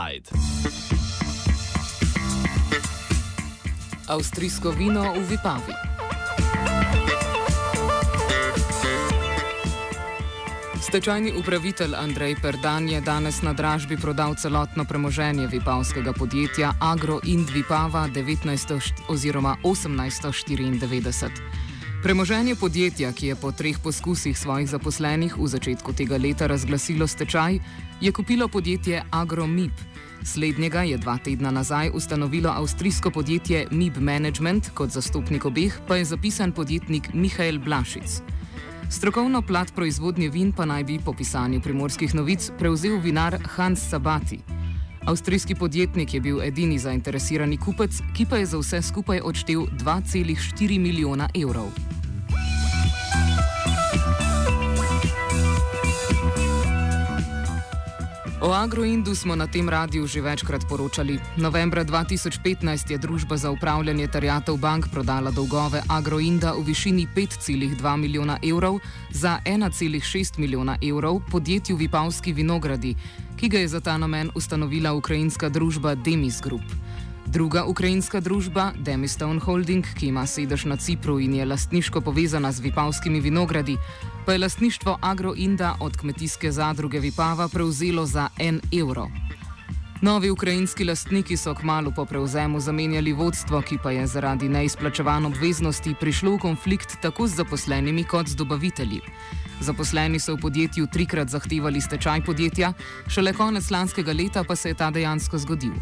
Inside. Avstrijsko vino v Vipavi. Stečajni upravitelj Andrej Perdan je danes na dražbi prodal celotno premoženje vipavskega podjetja Agro Ind Vipava 19 oziroma 1894. Premoženje podjetja, ki je po treh poskusih svojih zaposlenih v začetku tega leta razglasilo stečaj, je kupilo podjetje AgroMIP. Slednjega je dva tedna nazaj ustanovilo avstrijsko podjetje MIB Management, kot zastopnik obeh pa je zapisan podjetnik Mihael Blašic. Strokovno plat proizvodnje vin pa naj bi po pisanju primorskih novic prevzel vinar Hans Sabati. Avstrijski podjetnik je bil edini zainteresirani kupec, ki pa je za vse skupaj odštel 2,4 milijona evrov. O Agroindu smo na tem radiju že večkrat poročali. Novembra 2015 je družba za upravljanje terjatev bank prodala dolgove Agroinda v višini 5,2 milijona evrov za 1,6 milijona evrov podjetju Vipavski vinogradi, ki ga je za ta namen ustanovila ukrajinska družba Demis Group. Druga ukrajinska družba, Demistone Holding, ki ima sedež na Cipru in je lastniško povezana z vipavskimi vinogradi, pa je lastništvo Agroinda od kmetijske zadruge Vipava prevzelo za en evro. Novi ukrajinski lastniki so kmalo po prevzemu zamenjali vodstvo, ki pa je zaradi neizplačevan obveznosti prišlo v konflikt tako z zaposlenimi kot z dobavitelji. Zaposleni so v podjetju trikrat zahtevali stečaj podjetja, šele konec lanskega leta pa se je ta dejansko zgodil.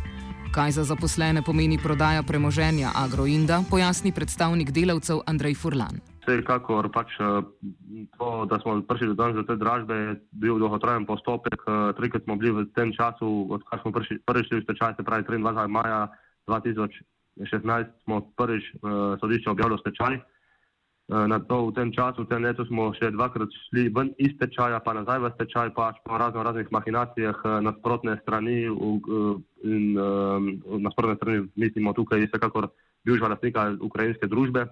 Kaj za zaposlene pomeni prodaja premoženja Agroinda, pojasni predstavnik delavcev Andrej Furlan. Vsekakor pač eh, to, da smo prišli do danes te dražbe, je bil dolgotrajen postopek. Eh, trikrat smo bili v tem času, odkar smo prvič v stečaj, se pravi 23. maja 2016, smo prvič uh, sodišče objavilo stečaj. Uh, na to v tem času, v tem letu smo še dvakrat šli ven iz stečaja, pa nazaj v stečaj, pač po razno raznih mahinacijah nasprotne strani. Uh, in uh, na sprotne strani mislimo tukaj vsekakor bivša lastnika ukrajinske družbe.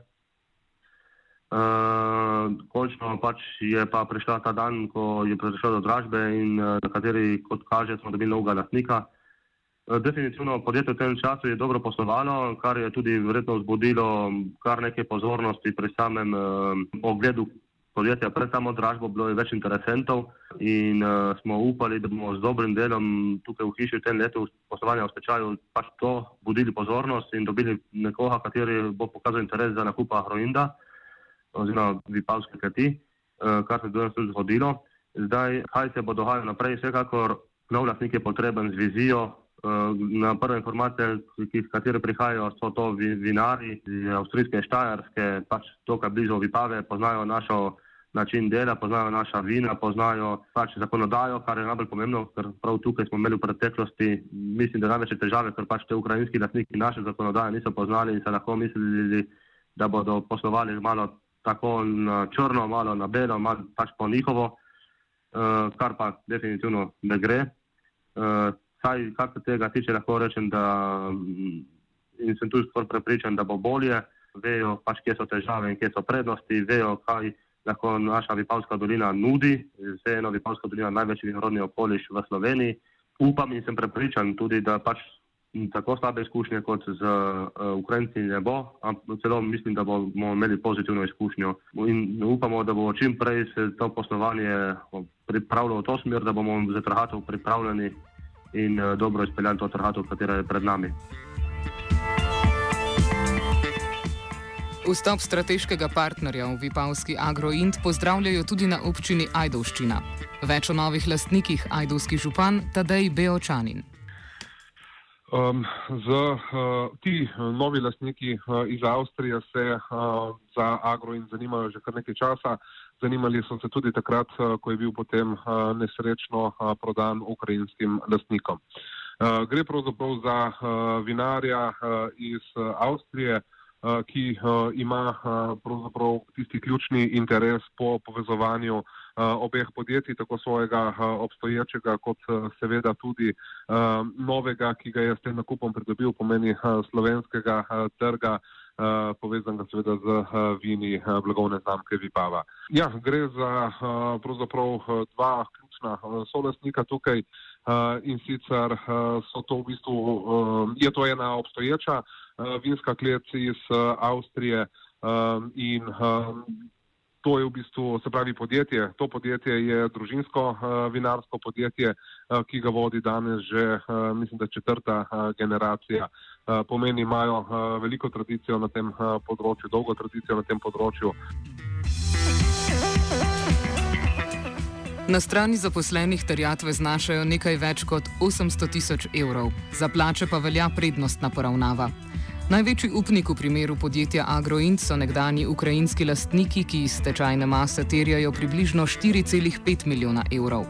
Uh, končno pač je pa prišla ta dan, ko je prišlo do dražbe in uh, na kateri, kot kaže, smo dobili novega lastnika. Uh, definitivno podjetje v tem času je dobro poslovalo, kar je tudi verjetno vzbudilo kar nekaj pozornosti pri samem uh, ogledu podjetja pred samo dražbo bilo je več interesentov in uh, smo upali, da bomo z dobrim delom tukaj v hiši v tem letu poslovanja v stečaju pač to budili pozornost in dobili nekoga, kateri bo pokazal interes za nakup Agroinda oziroma Vipavske kati, uh, kar se je tudi zgodilo. Zdaj, kaj se bo dogajalo naprej, vsekakor nov lasnik je potreben z vizijo. Uh, na prve informacije, iz katere prihajajo, so to vinari iz Avstrijske Štajerske, pač to, kar blizu Vipave, poznajo našo način dela, poznajo naša vina, poznajo pač zakonodajo, kar je najbolj pomembno, ker prav tukaj smo imeli v preteklosti, mislim, da največje težave, ker pač te ukrajinski lastniki naše zakonodaje niso poznali in se lahko mislili, da bodo poslovali malo tako na črno, malo na belo, malo pač po njihovo, uh, kar pa definitivno ne gre. Uh, saj, kar se tega tiče, lahko rečem, da in sem tu skoraj prepričan, da bo bolje, vejo pač, kje so težave in kje so prednosti, vejo, kaj lahko naša Vipavska dolina nudi, vseeno Vipavska dolina največji vinorodni okoliš v Sloveniji. Upam in sem prepričan tudi, da pač tako slabe izkušnje kot z uh, Ukrajinci ne bo, ampak celo mislim, da bomo imeli pozitivno izkušnjo in upamo, da bo čim prej se to poslovanje pripravilo v to smer, da bomo za trhatov pripravljeni in uh, dobro izpeljali to trhatov, katera je pred nami. Vstop strateškega partnerja v Vipavski Agroint pozdravljajo tudi na občini Ajdovščina. Več o novih lastnikih Ajdovski župan Tadej Beočanin. Um, z uh, ti novi lastniki uh, iz Avstrije se uh, za Agroint zanimajo že kar nekaj časa. Zanimali so se tudi takrat, uh, ko je bil potem uh, nesrečno uh, prodan ukrajinskim lastnikom. Uh, gre pravzaprav za uh, vinarja uh, iz uh, Avstrije. Eh, ki eh, ima eh, pravzaprav tisti ključni interes po povezovanju obeh podjetij, tako svojega obstoječega, kot seveda tudi novega, ki ga je s tem nakupom pridobil, pomeni slovenskega trga. Uh, povezan ga seveda z vini blagovne znamke Vipava. Ja, gre za pravzaprav dva ključna solastnika tukaj. In sicer so to v bistvu, je to ena obstoječa vinska klet iz Avstrije in to je v bistvu, se pravi, podjetje. To podjetje je družinsko vinarsko podjetje, ki ga vodi danes že, mislim, da četrta generacija. Pomeni, imajo veliko tradicijo na tem področju, dolgo tradicijo na tem področju. Na strani zaposlenih terjatve znašajo nekaj več kot 800 tisoč evrov, za plače pa velja prednostna poravnava. Največji upnik v primeru podjetja Agroint so nekdani ukrajinski lastniki, ki iz tečajne mase terjajo približno 4,5 milijona evrov.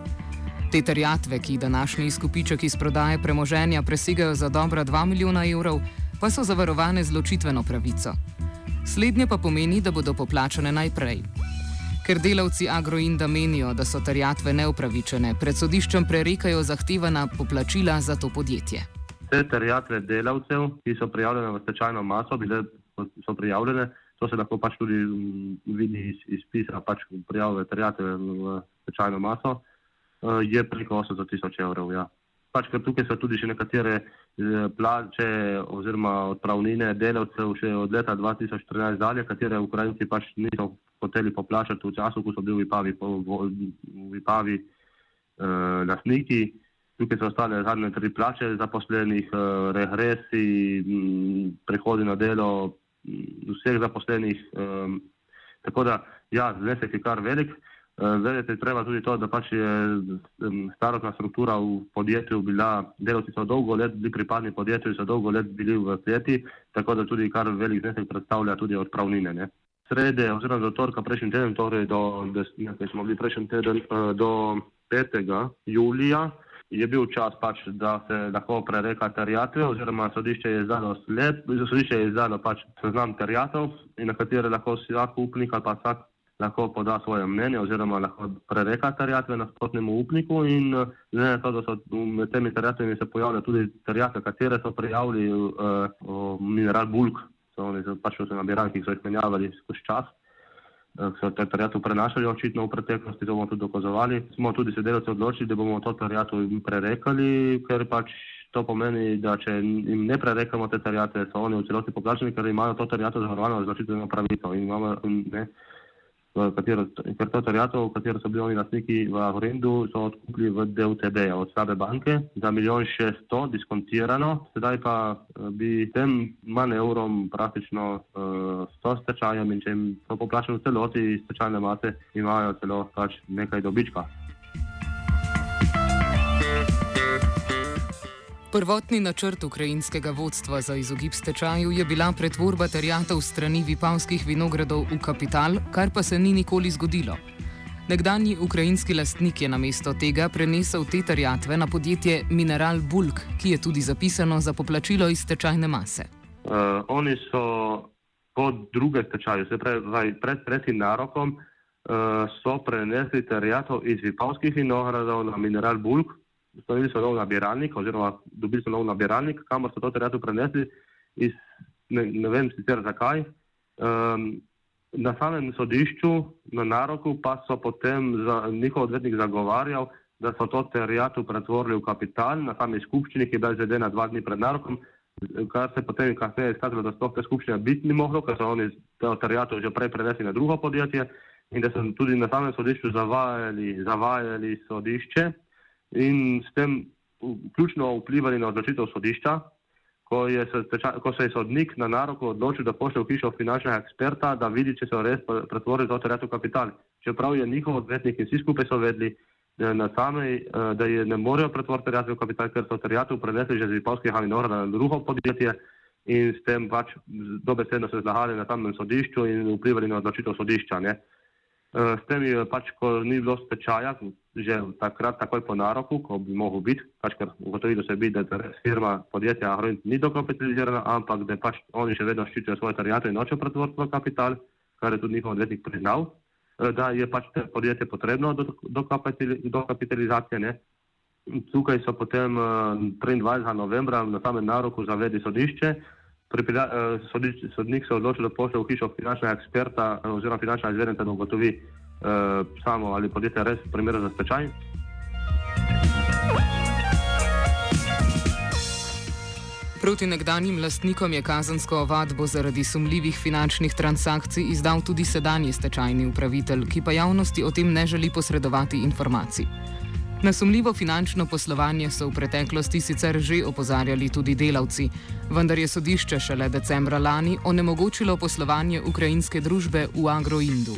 Te terjatve, ki današnji izkupiček iz prodaje premoženja presegajo za dobra 2 milijona evrov, pa so zavarovane z ločitveno pravico. Slednje pa pomeni, da bodo poplačane najprej. Ker delavci Agroinda menijo, da so terjatve neupravičene, pred sodiščem prerekajo zahtevana poplačila za to podjetje. Te terjatve delavcev, ki so prijavljene v stečajno maso, bile so prijavljene, to se lahko pač tudi mm, vidi iz, iz pisa, pač prijavljene terjatve v stečajno maso, eh, je preko 800 tisoč evrov. Ja. Pač, ker tukaj so tudi še nekatere eh, plače oziroma odpravnine delavcev še od leta 2014 dalje, katere Ukrajinci pač niso hoteli poplačati v času, ko so bili v Vipavi, v Vipavi uh, lastniki. Tukaj so ostale zadnje tri plače zaposlenih, uh, regresi, um, prehodi na delo um, vseh zaposlenih. Um, tako da, ja, znesek je kar velik. Uh, vedeti treba tudi to, da pač je starostna struktura v podjetju bila, delovci so dolgo let bili pripadni podjetju in so dolgo let bili v kleti, tako da tudi kar velik znesek predstavlja tudi odpravnine. Ne? srede oziroma do torka prejšnji teden, torej do, ne, smo bili prejšnji teden, eh, do 5. julija, je bil čas pač, da se lahko prereka terjatve oziroma sodišče je izdalo sled, sodišče je izdalo pač seznam terjatov in na katere lahko vsak upnik ali pa vsak lahko poda svoje mnenje oziroma lahko prereka terjatve nasprotnemu upniku in ne to, da so med temi terjatvami se pojavljajo tudi terjatve, katere so prijavili uh, mineral bulk. So oni pač v nabiralnikih so jih menjavali skozi čas, eh, so te terjatve prenašali očitno v preteklosti, to bomo tudi dokazovali. Smo tudi se delavci odločili, da bomo to terjatvo prerekali, ker pač to pomeni, da če jim ne prerekamo te terjatve, so oni v celoti poplačeni, ker imajo to terjatvo zavarovano z zaščiteno pravico. In imamo, ne, katero, ker to terjato, v katero so bili oni lastniki v Avrendu, so odkupili v DUTB od slabe banke za milijon šeststo diskontirano, sedaj pa eh, bi tem manevrom praktično uh, sto stečajem in če jim to poplačajo v celoti iz stečajne mase, imajo celo pač nekaj dobička. Prvotni načrt ukrajinskega vodstva za izogib stečaju je bila pretvorba terjatov strani vipavskih vinogradov v kapital, kar pa se ni nikoli zgodilo. Nekdanji ukrajinski lastnik je namesto tega prenesel te terjatve na podjetje Mineral Bulk, ki je tudi zapisano za poplačilo iz stečajne mase. Uh, oni so po druge stečaju, se pravi pred tretjim narokom, uh, so prenesli terjatov iz vipavskih vinogradov na Mineral Bulk ustanovili so nov nabiralnik, oziroma dobili so nov nabiralnik, kamor so to terjatev prenesli, iz, ne, ne vem sicer zakaj. Um, na samem sodišču, na naroku, pa so potem za, njihov odvetnik zagovarjal, da so to terjatev pretvorili v kapital na sami skupščini, ki je bila izvedena dva dni pred narokom, kar se potem kasneje izkazalo, da sploh te skupščine biti ni moglo, ker so oni to terjatev že prej prenesli na drugo podjetje in da so tudi na samem sodišču zavajali, zavajali sodišče in s tem ključno vplivali na odločitev sodišča, ko, je se, ko se je sodnik na naroku odločil, da pošlje v hišo finančnega eksperta, da vidi, če so res pretvorili to terjatev kapital. Čeprav je njihov odvetnik in vsi skupaj so vedli, da, samej, eh, da je ne morejo pretvoriti terjatev kapital, ker so terjatev prenesli že z Vipavskih Haminora na drugo podjetje in s tem pač dobesedno se zlagali na tamnem sodišču in vplivali na odločitev sodišča. Ne. Eh, s tem je pač, ko ni bilo stečaja, že takrat, takoj po naroku, ko bi mogel biti, pač, ker ugotovili so biti, da firma podjetja Agroint ni dokapitalizirana, ampak da pač oni še vedno ščitijo svoje terjate in nočejo pretvoriti v kapital, kar je tudi njihov odvetnik priznal, eh, da je pač podjetje potrebno do, do, do kapitalizacije. Ne. Tukaj so potem 23. Eh, novembra na samem naroku zavedli sodišče, Pripila, eh, sodnik, sodnik se odloči, da pošlje v hišo finančnega eksperta eh, oziroma finančnega izvedenca, da ugotovi eh, samo ali podjetje res primerno za stečaj. Proti nekdanjim lastnikom je kazensko ovadbo zaradi sumljivih finančnih transakcij izdal tudi sedanji stečajni upravitelj, ki pa javnosti o tem ne želi posredovati informacij. Na sumljivo finančno poslovanje so v preteklosti sicer že opozarjali tudi delavci, vendar je sodišče šele decembra lani onemogočilo poslovanje ukrajinske družbe v Agroindu.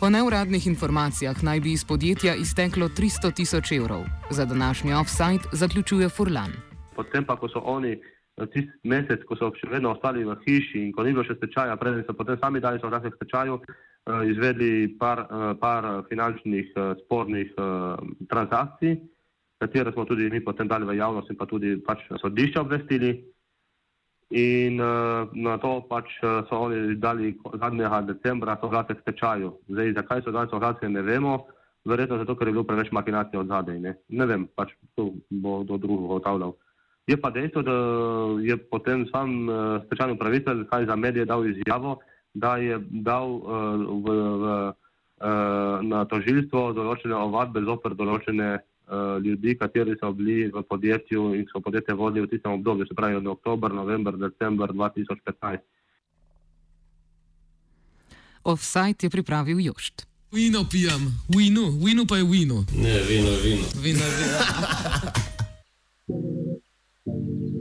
Po neuradnih informacijah naj bi iz podjetja izteklo 300 tisoč evrov. Za današnji offside zaključuje Furlan potem pa, ko so oni eh, tisti mesec, ko so še vedno ostali v hiši in ko ni bilo še stečaja, preden so potem sami dali soglasje k stečaju, izvedli par, eh, par finančnih spornih transakcij, katere smo tudi mi potem dali v javnost in pa tudi pač sodišča obvestili. In uh, na to pač so oni dali zadnjega decembra soglasje k stečaju. Zdaj, zakaj so dali soglasje, ne vemo. Verjetno zato, ker je bilo preveč makinacije od zadaj. Ne, ne vem, pač to bo do drugega otavljal. Je pa dejstvo, da je potem sam uh, stečajni upravitelj, kaj za medije, dal izjavo, da je dal uh, v, v, uh, na tožilstvo določene ovadbe zoper določene uh, ljudi, kateri so bili v podjetju in so podjetje vodili v tistem obdobju, se pravi od oktober, november, december 2015. Offside je pripravil Jošt. Vino pijem, vino, vino pa je vino. Ne, vino je vino. Vino je vino.